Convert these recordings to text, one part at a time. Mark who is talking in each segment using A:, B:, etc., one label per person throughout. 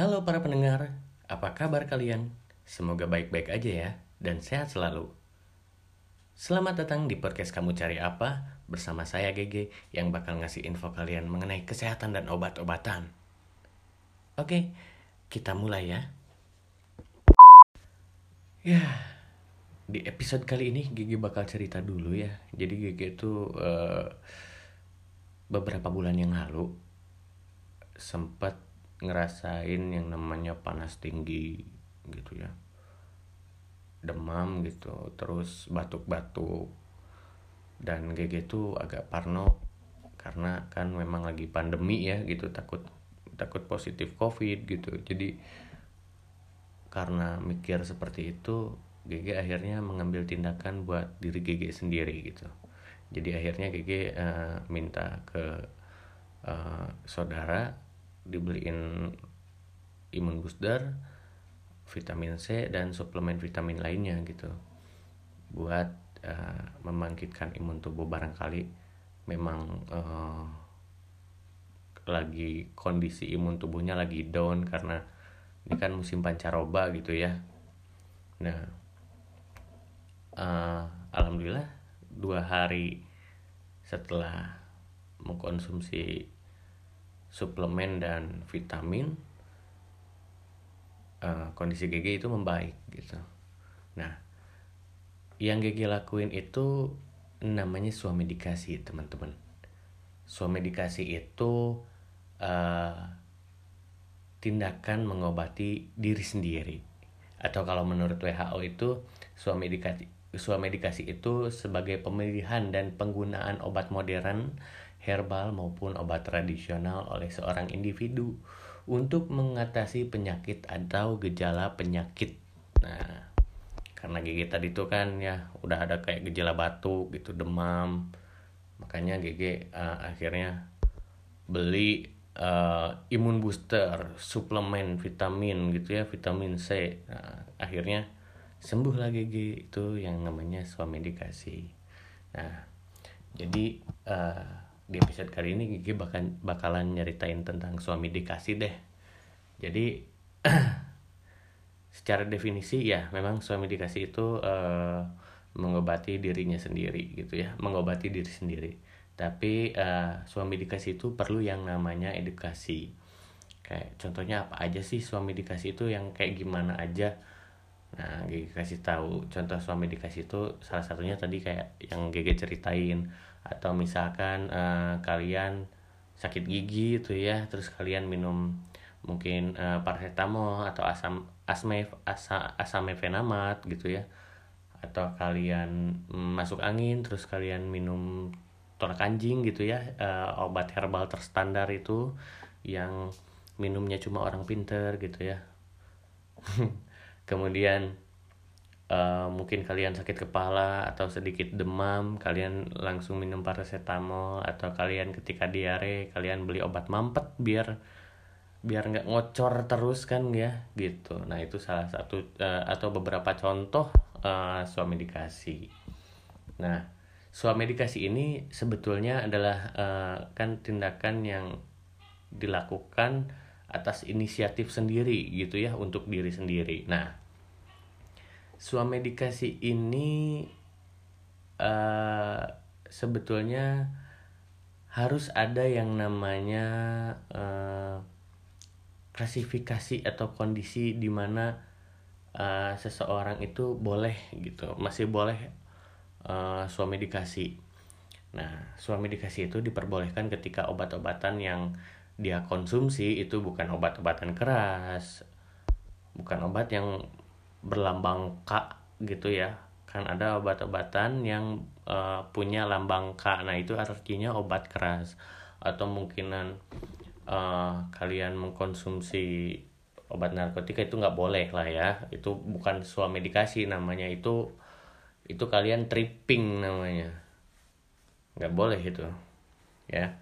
A: Halo para pendengar, apa kabar kalian? Semoga baik-baik aja ya, dan sehat selalu. Selamat datang di podcast Kamu Cari Apa bersama saya GG yang bakal ngasih info kalian mengenai kesehatan dan obat-obatan. Oke, kita mulai ya. Ya, di episode kali ini GG bakal cerita dulu ya. Jadi GG itu uh, beberapa bulan yang lalu sempat ngerasain yang namanya panas tinggi gitu ya. Demam gitu terus batuk-batuk. Dan GG tuh agak parno karena kan memang lagi pandemi ya gitu takut takut positif covid gitu. Jadi karena mikir seperti itu GG akhirnya mengambil tindakan buat diri GG sendiri gitu. Jadi akhirnya GG uh, eh, minta ke uh, saudara dibeliin imun booster vitamin C dan suplemen vitamin lainnya gitu. Buat uh, membangkitkan imun tubuh barangkali memang uh, lagi kondisi imun tubuhnya lagi down karena ini kan musim pancaroba gitu ya. Nah uh, alhamdulillah dua hari setelah mengkonsumsi suplemen dan vitamin uh, kondisi GG itu membaik gitu. Nah, yang GG lakuin itu namanya suami dikasih teman-teman. Suami dikasih itu uh, tindakan mengobati diri sendiri. Atau kalau menurut WHO itu suami dikasih itu sebagai pemilihan dan penggunaan obat modern, herbal maupun obat tradisional oleh seorang individu untuk mengatasi penyakit atau gejala penyakit. Nah, karena gigi tadi itu kan ya udah ada kayak gejala batuk gitu, demam. Makanya GG uh, akhirnya beli uh, imun booster, suplemen vitamin gitu ya, vitamin C. Nah, akhirnya sembuh lagi GG itu yang namanya suami dikasih. Nah, jadi uh, di episode kali ini Gigi bakal bakalan nyeritain tentang suami dikasih deh. Jadi secara definisi ya memang suami dikasih itu uh, mengobati dirinya sendiri gitu ya, mengobati diri sendiri. Tapi uh, suami dikasih itu perlu yang namanya edukasi. Kayak contohnya apa aja sih suami dikasih itu yang kayak gimana aja. Nah, Gigi kasih tahu contoh suami dikasih itu salah satunya tadi kayak yang Gigi ceritain. Atau misalkan uh, kalian sakit gigi itu ya terus kalian minum mungkin uh, paracetamol atau asam asme asa, asamefenamat gitu ya. Atau kalian masuk angin terus kalian minum tolak anjing gitu ya uh, obat herbal terstandar itu yang minumnya cuma orang pinter gitu ya kemudian Uh, mungkin kalian sakit kepala atau sedikit demam, kalian langsung minum paracetamol atau kalian ketika diare kalian beli obat mampet biar biar nggak ngocor terus kan ya gitu. Nah itu salah satu uh, atau beberapa contoh uh, suami dikasih. Nah suami dikasih ini sebetulnya adalah uh, kan tindakan yang dilakukan atas inisiatif sendiri gitu ya untuk diri sendiri. Nah suami dikasih ini uh, sebetulnya harus ada yang namanya uh, klasifikasi atau kondisi di mana uh, seseorang itu boleh gitu masih boleh uh, suami dikasih. Nah suami dikasih itu diperbolehkan ketika obat-obatan yang dia konsumsi itu bukan obat-obatan keras bukan obat yang berlambang K gitu ya. Kan ada obat-obatan yang uh, punya lambang K. Nah itu artinya obat keras. Atau mungkinan uh, kalian mengkonsumsi obat narkotika itu nggak boleh lah ya. Itu bukan suami dikasih namanya. Itu itu kalian tripping namanya. Nggak boleh itu ya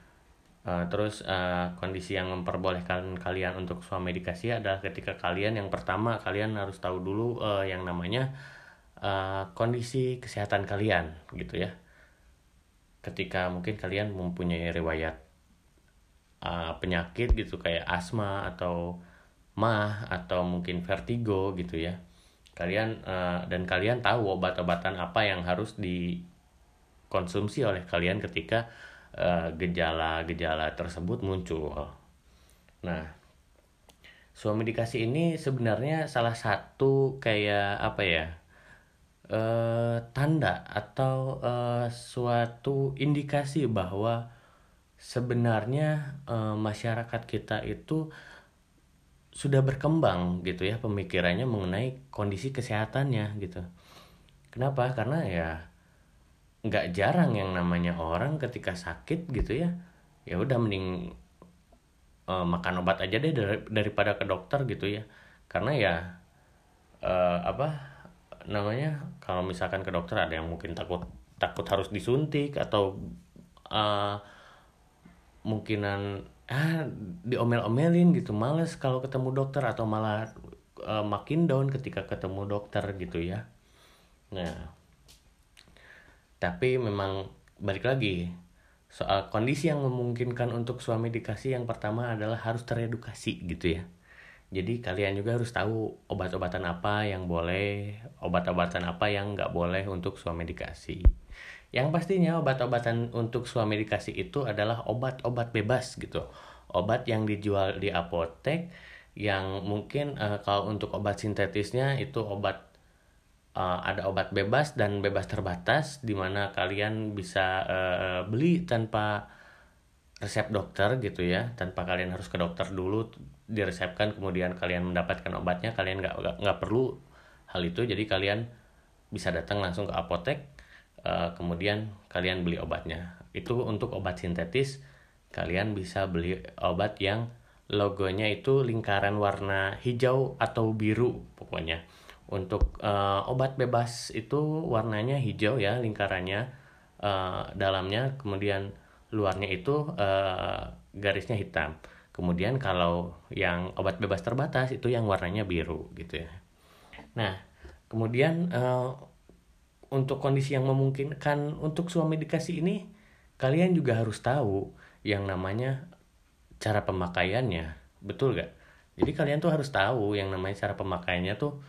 A: Uh, terus uh, kondisi yang memperbolehkan kalian untuk suami dikasih adalah ketika kalian yang pertama kalian harus tahu dulu uh, yang namanya uh, kondisi kesehatan kalian gitu ya. Ketika mungkin kalian mempunyai riwayat uh, penyakit gitu kayak asma atau mah atau mungkin vertigo gitu ya kalian uh, dan kalian tahu obat-obatan apa yang harus dikonsumsi oleh kalian ketika eh, gejala-gejala uh, tersebut muncul. Nah, suami dikasih ini sebenarnya salah satu kayak apa ya? Uh, tanda atau uh, suatu indikasi bahwa sebenarnya uh, masyarakat kita itu sudah berkembang gitu ya pemikirannya mengenai kondisi kesehatannya gitu. Kenapa? Karena ya nggak jarang yang namanya orang ketika sakit gitu ya ya udah mending uh, makan obat aja deh dari, daripada ke dokter gitu ya. Karena ya uh, apa namanya kalau misalkan ke dokter ada yang mungkin takut takut harus disuntik atau uh, mungkinan ah diomel-omelin gitu males kalau ketemu dokter atau malah uh, makin down ketika ketemu dokter gitu ya. Nah tapi memang balik lagi soal kondisi yang memungkinkan untuk suami dikasih yang pertama adalah harus teredukasi gitu ya jadi kalian juga harus tahu obat-obatan apa yang boleh obat-obatan apa yang nggak boleh untuk suami dikasih yang pastinya obat-obatan untuk suami dikasih itu adalah obat-obat bebas gitu. Obat yang dijual di apotek yang mungkin uh, kalau untuk obat sintetisnya itu obat uh, ada obat bebas dan bebas terbatas di mana kalian bisa uh, beli tanpa resep dokter gitu ya. Tanpa kalian harus ke dokter dulu diresepkan kemudian kalian mendapatkan obatnya kalian nggak nggak perlu hal itu. Jadi kalian bisa datang langsung ke apotek uh, kemudian kalian beli obatnya. Itu untuk obat sintetis kalian bisa beli obat yang logonya itu lingkaran warna hijau atau biru pokoknya untuk uh, obat bebas itu warnanya hijau ya lingkarannya uh, dalamnya kemudian luarnya itu uh, garisnya hitam. Kemudian kalau yang obat bebas terbatas itu yang warnanya biru gitu ya. Nah kemudian uh, untuk kondisi yang memungkinkan untuk suami dikasih ini kalian juga harus tahu yang namanya cara pemakaiannya. Betul gak jadi kalian tuh harus tahu yang namanya cara pemakaiannya tuh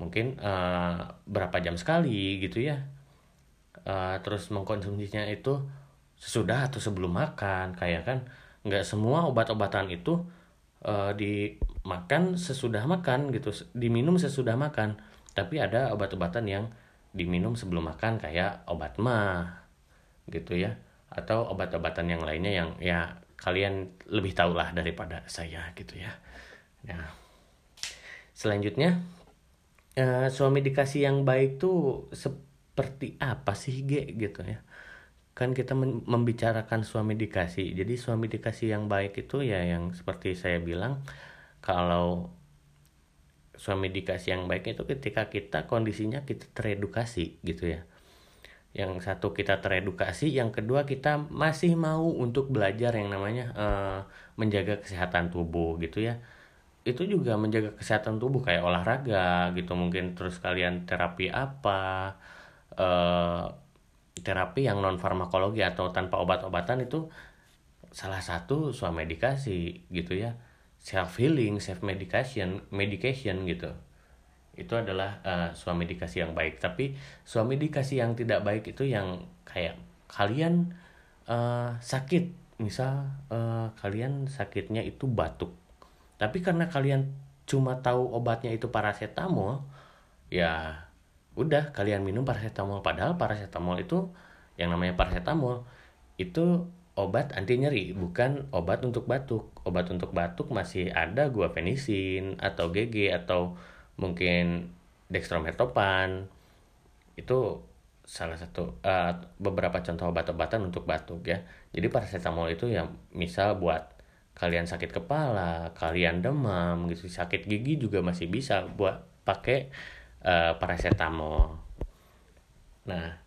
A: mungkin uh, berapa jam sekali gitu ya. Uh, terus mengkonsumsinya itu sesudah atau sebelum makan kayak kan nggak semua obat-obatan itu uh, dimakan sesudah makan gitu diminum sesudah makan. Tapi ada obat-obatan yang diminum sebelum makan kayak obat mah gitu ya. Atau obat-obatan yang lainnya yang ya kalian lebih tahu lah daripada saya gitu ya. Nah, selanjutnya uh, suami dikasih yang baik tuh seperti apa sih G gitu ya. Kan kita membicarakan suami dikasih. Jadi suami dikasih yang baik itu ya yang seperti saya bilang kalau suami dikasih yang baik itu ketika kita kondisinya kita teredukasi gitu ya yang satu kita teredukasi yang kedua kita masih mau untuk belajar yang namanya uh, menjaga kesehatan tubuh gitu ya itu juga menjaga kesehatan tubuh kayak olahraga gitu mungkin terus kalian terapi apa uh, terapi yang non farmakologi atau tanpa obat-obatan itu salah satu suami medikasi gitu ya self healing, self medication, medication gitu. Itu adalah uh, suami medikasi yang baik. Tapi suami medikasi yang tidak baik itu yang kayak kalian uh, sakit, misal uh, kalian sakitnya itu batuk. Tapi karena kalian cuma tahu obatnya itu paracetamol, ya udah kalian minum paracetamol. Padahal paracetamol itu yang namanya paracetamol itu obat anti nyeri bukan obat untuk batuk. Obat untuk batuk masih ada gua guafenisin atau GG atau mungkin dextromethorphan. Itu salah satu uh, beberapa contoh obat-obatan untuk batuk ya. Jadi paracetamol itu ya misal buat kalian sakit kepala kalian demam gitu. Sakit gigi juga masih bisa buat pakai uh, paracetamol. Nah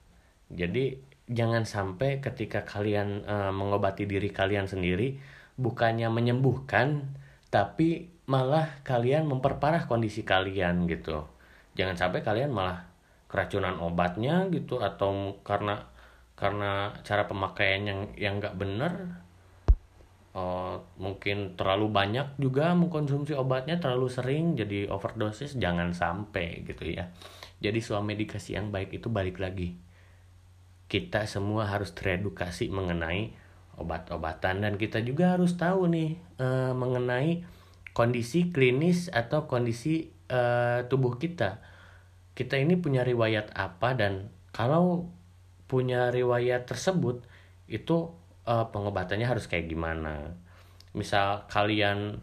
A: jadi jangan sampai ketika kalian uh, mengobati diri kalian sendiri bukannya menyembuhkan tapi malah kalian memperparah kondisi kalian gitu. Jangan sampai kalian malah keracunan obatnya gitu atau karena karena cara pemakaian yang yang nggak benar uh, mungkin terlalu banyak juga mengkonsumsi obatnya terlalu sering jadi overdosis jangan sampai gitu ya. Jadi suami medikasi yang baik itu balik lagi. Kita semua harus teredukasi mengenai obat-obatan dan kita juga harus tahu nih uh, mengenai kondisi klinis atau kondisi uh, tubuh kita. Kita ini punya riwayat apa dan kalau punya riwayat tersebut itu uh, pengobatannya harus kayak gimana. Misal kalian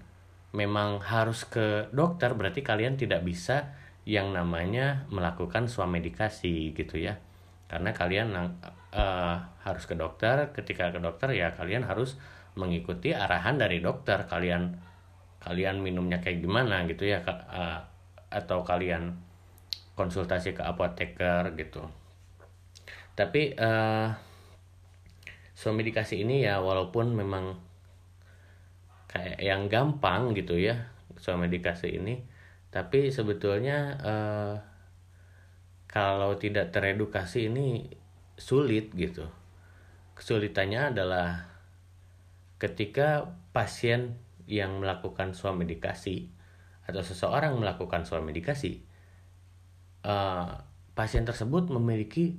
A: memang harus ke dokter berarti kalian tidak bisa yang namanya melakukan swamedikasi gitu ya. Karena kalian uh, harus ke dokter ketika ke dokter ya kalian harus mengikuti arahan dari dokter. Kalian kalian minumnya kayak gimana gitu ya uh, atau kalian konsultasi ke apoteker gitu. Tapi uh, swamedikasi ini ya walaupun memang kayak yang gampang gitu ya swamedikasi ini. Tapi sebetulnya uh, kalau tidak teredukasi ini sulit gitu. Kesulitannya adalah ketika pasien yang melakukan swamedikasi atau seseorang melakukan swamedikasi uh, pasien tersebut memiliki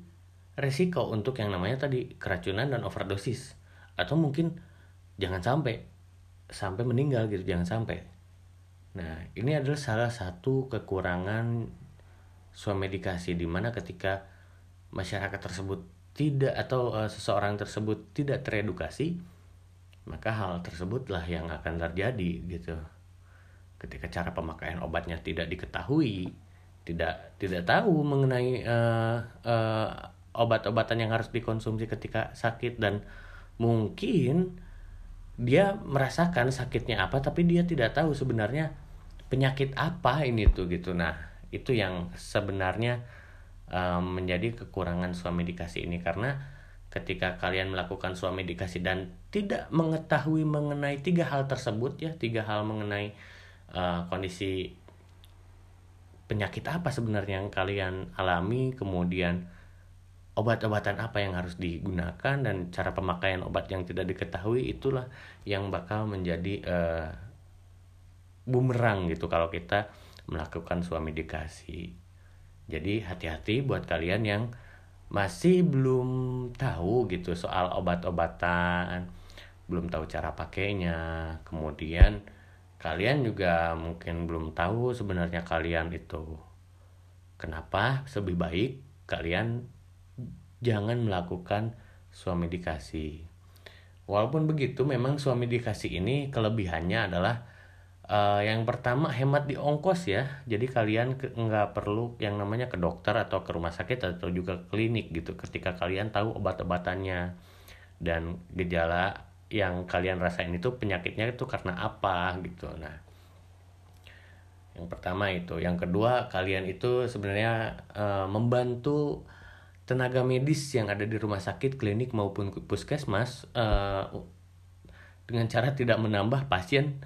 A: resiko untuk yang namanya tadi keracunan dan overdosis atau mungkin jangan sampai sampai meninggal gitu jangan sampai Nah, ini adalah salah satu kekurangan swamedikasi di mana ketika masyarakat tersebut tidak atau uh, seseorang tersebut tidak teredukasi, maka hal tersebutlah yang akan terjadi gitu. Ketika cara pemakaian obatnya tidak diketahui, tidak tidak tahu mengenai uh, uh, obat-obatan yang harus dikonsumsi ketika sakit dan mungkin dia merasakan sakitnya apa tapi dia tidak tahu sebenarnya penyakit apa ini tuh gitu. Nah itu yang sebenarnya um, menjadi kekurangan suami dikasih ini. Karena ketika kalian melakukan suami dikasih dan tidak mengetahui mengenai tiga hal tersebut ya tiga hal mengenai uh, kondisi penyakit apa sebenarnya yang kalian alami kemudian obat-obatan apa yang harus digunakan dan cara pemakaian obat yang tidak diketahui itulah yang bakal menjadi uh, bumerang gitu kalau kita melakukan suami dikasih. Jadi hati-hati buat kalian yang masih belum tahu gitu soal obat-obatan belum tahu cara pakainya. Kemudian kalian juga mungkin belum tahu sebenarnya kalian itu kenapa. Lebih baik kalian jangan melakukan suami dikasih. Walaupun begitu, memang suami dikasih ini kelebihannya adalah uh, yang pertama hemat di ongkos ya. Jadi kalian nggak perlu yang namanya ke dokter atau ke rumah sakit atau juga klinik gitu. Ketika kalian tahu obat-obatannya dan gejala yang kalian rasain itu penyakitnya itu karena apa gitu. Nah, yang pertama itu, yang kedua kalian itu sebenarnya uh, membantu tenaga medis yang ada di rumah sakit, klinik maupun puskesmas uh, dengan cara tidak menambah pasien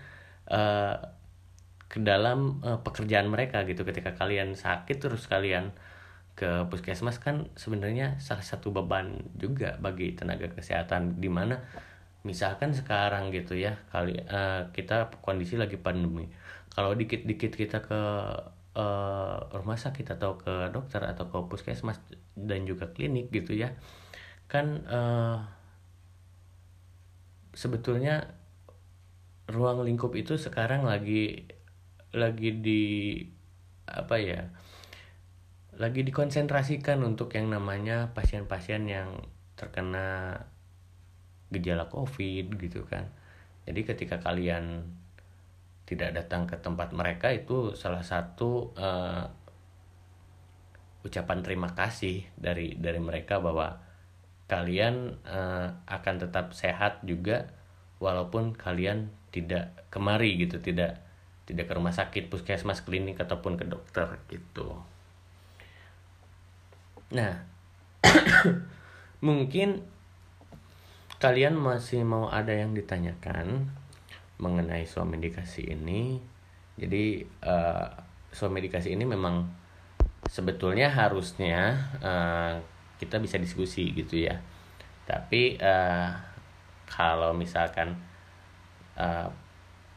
A: uh, ke dalam uh, pekerjaan mereka gitu. Ketika kalian sakit terus kalian ke puskesmas kan sebenarnya salah satu beban juga bagi tenaga kesehatan di mana misalkan sekarang gitu ya kali uh, kita kondisi lagi pandemi kalau dikit-dikit kita ke uh, rumah sakit atau ke dokter atau ke puskesmas dan juga klinik gitu ya. Kan uh, sebetulnya ruang lingkup itu sekarang lagi lagi di apa ya lagi dikonsentrasikan untuk yang namanya pasien-pasien yang terkena gejala covid gitu kan. Jadi ketika kalian tidak datang ke tempat mereka itu salah satu uh, ucapan terima kasih dari dari mereka bahwa kalian uh, akan tetap sehat juga walaupun kalian tidak kemari gitu tidak tidak ke rumah sakit puskesmas klinik ataupun ke dokter gitu. Nah mungkin kalian masih mau ada yang ditanyakan mengenai suami dikasih ini? Jadi uh, suami dikasih ini memang sebetulnya harusnya uh, kita bisa diskusi gitu ya. Tapi uh, kalau misalkan uh,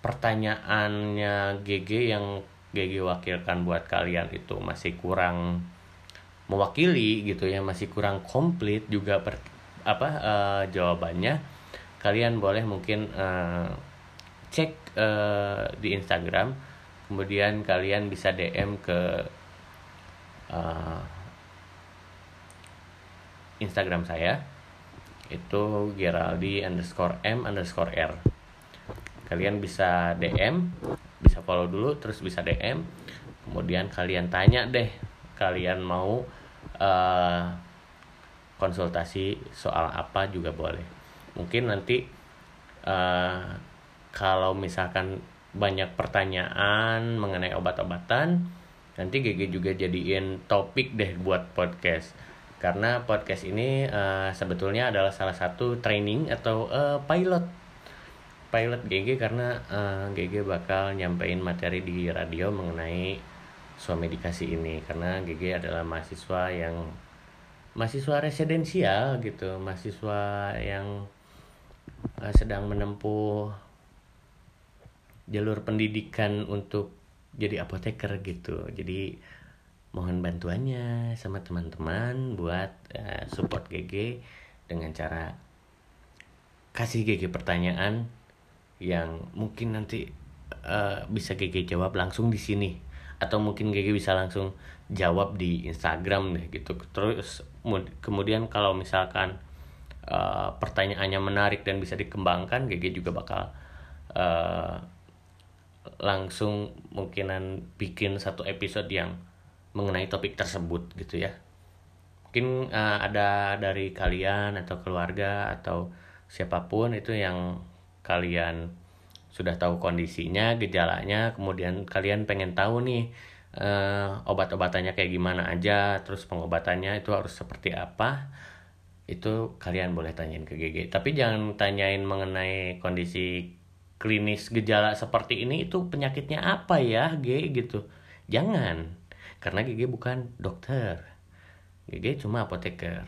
A: pertanyaannya GG yang GG wakilkan buat kalian itu masih kurang mewakili gitu ya masih kurang komplit juga per, apa uh, jawabannya kalian boleh mungkin uh, cek uh, di Instagram kemudian kalian bisa DM ke uh, Instagram saya itu Geraldi underscore M underscore R. Kalian bisa DM bisa follow dulu terus bisa DM kemudian kalian tanya deh kalian mau uh, konsultasi soal apa juga boleh. Mungkin nanti uh, kalau misalkan banyak pertanyaan mengenai obat-obatan nanti GG juga jadiin topik deh buat podcast. Karena podcast ini uh, sebetulnya adalah salah satu training atau uh, pilot. Pilot GG karena uh, eh, GG bakal nyampein materi di radio mengenai suami dikasih ini. Karena GG adalah mahasiswa yang mahasiswa residensial gitu. Mahasiswa yang uh, sedang menempuh jalur pendidikan untuk jadi apoteker gitu. Jadi mohon bantuannya sama teman-teman buat uh, support GG dengan cara kasih GG pertanyaan yang mungkin nanti uh, bisa GG jawab langsung di sini. Atau mungkin GG bisa langsung jawab di Instagram deh gitu. Terus kemudian kalau misalkan uh, pertanyaannya menarik dan bisa dikembangkan GG juga bakal uh, langsung mungkinan bikin satu episode yang mengenai topik tersebut gitu ya. Mungkin uh, ada dari kalian atau keluarga atau siapa pun itu yang kalian sudah tahu kondisinya gejalanya kemudian kalian pengen tahu nih uh, obat-obatannya kayak gimana aja terus pengobatannya itu harus seperti apa itu kalian boleh tanyain ke GG tapi jangan tanyain mengenai kondisi klinis gejala seperti ini itu penyakitnya apa ya G gitu. Jangan karena GG bukan dokter. GG cuma apoteker.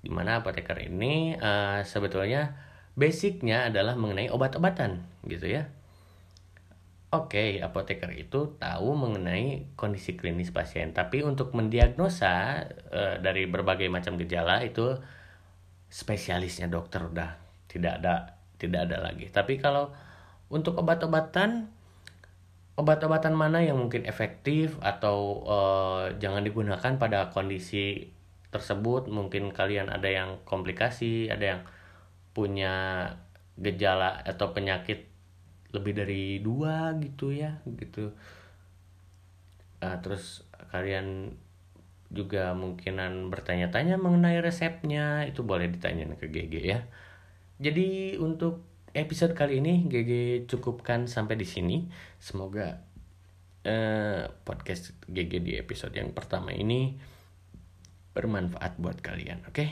A: Di mana apoteker ini uh, sebetulnya basicnya adalah mengenai obat-obatan gitu ya. Oke, okay, apoteker itu tahu mengenai kondisi klinis pasien, tapi untuk mendiagnosa uh, dari berbagai macam gejala itu spesialisnya dokter udah tidak ada tidak ada lagi. Tapi kalau untuk obat-obatan obat-obatan mana yang mungkin efektif atau uh, jangan digunakan pada kondisi tersebut? Mungkin kalian ada yang komplikasi ada yang punya gejala atau penyakit lebih dari dua gitu ya gitu. Uh, terus kalian juga mungkinan bertanya-tanya mengenai resepnya itu boleh ditanya ke GG ya. Jadi untuk episode kali ini GG cukupkan sampai di sini. Semoga uh, podcast GG di episode yang pertama ini bermanfaat buat kalian, oke? Okay?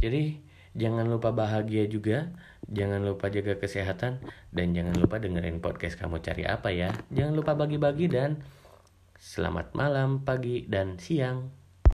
A: Jadi jangan lupa bahagia juga, jangan lupa jaga kesehatan dan jangan lupa dengerin podcast kamu cari apa ya. Jangan lupa bagi-bagi dan selamat malam, pagi dan siang.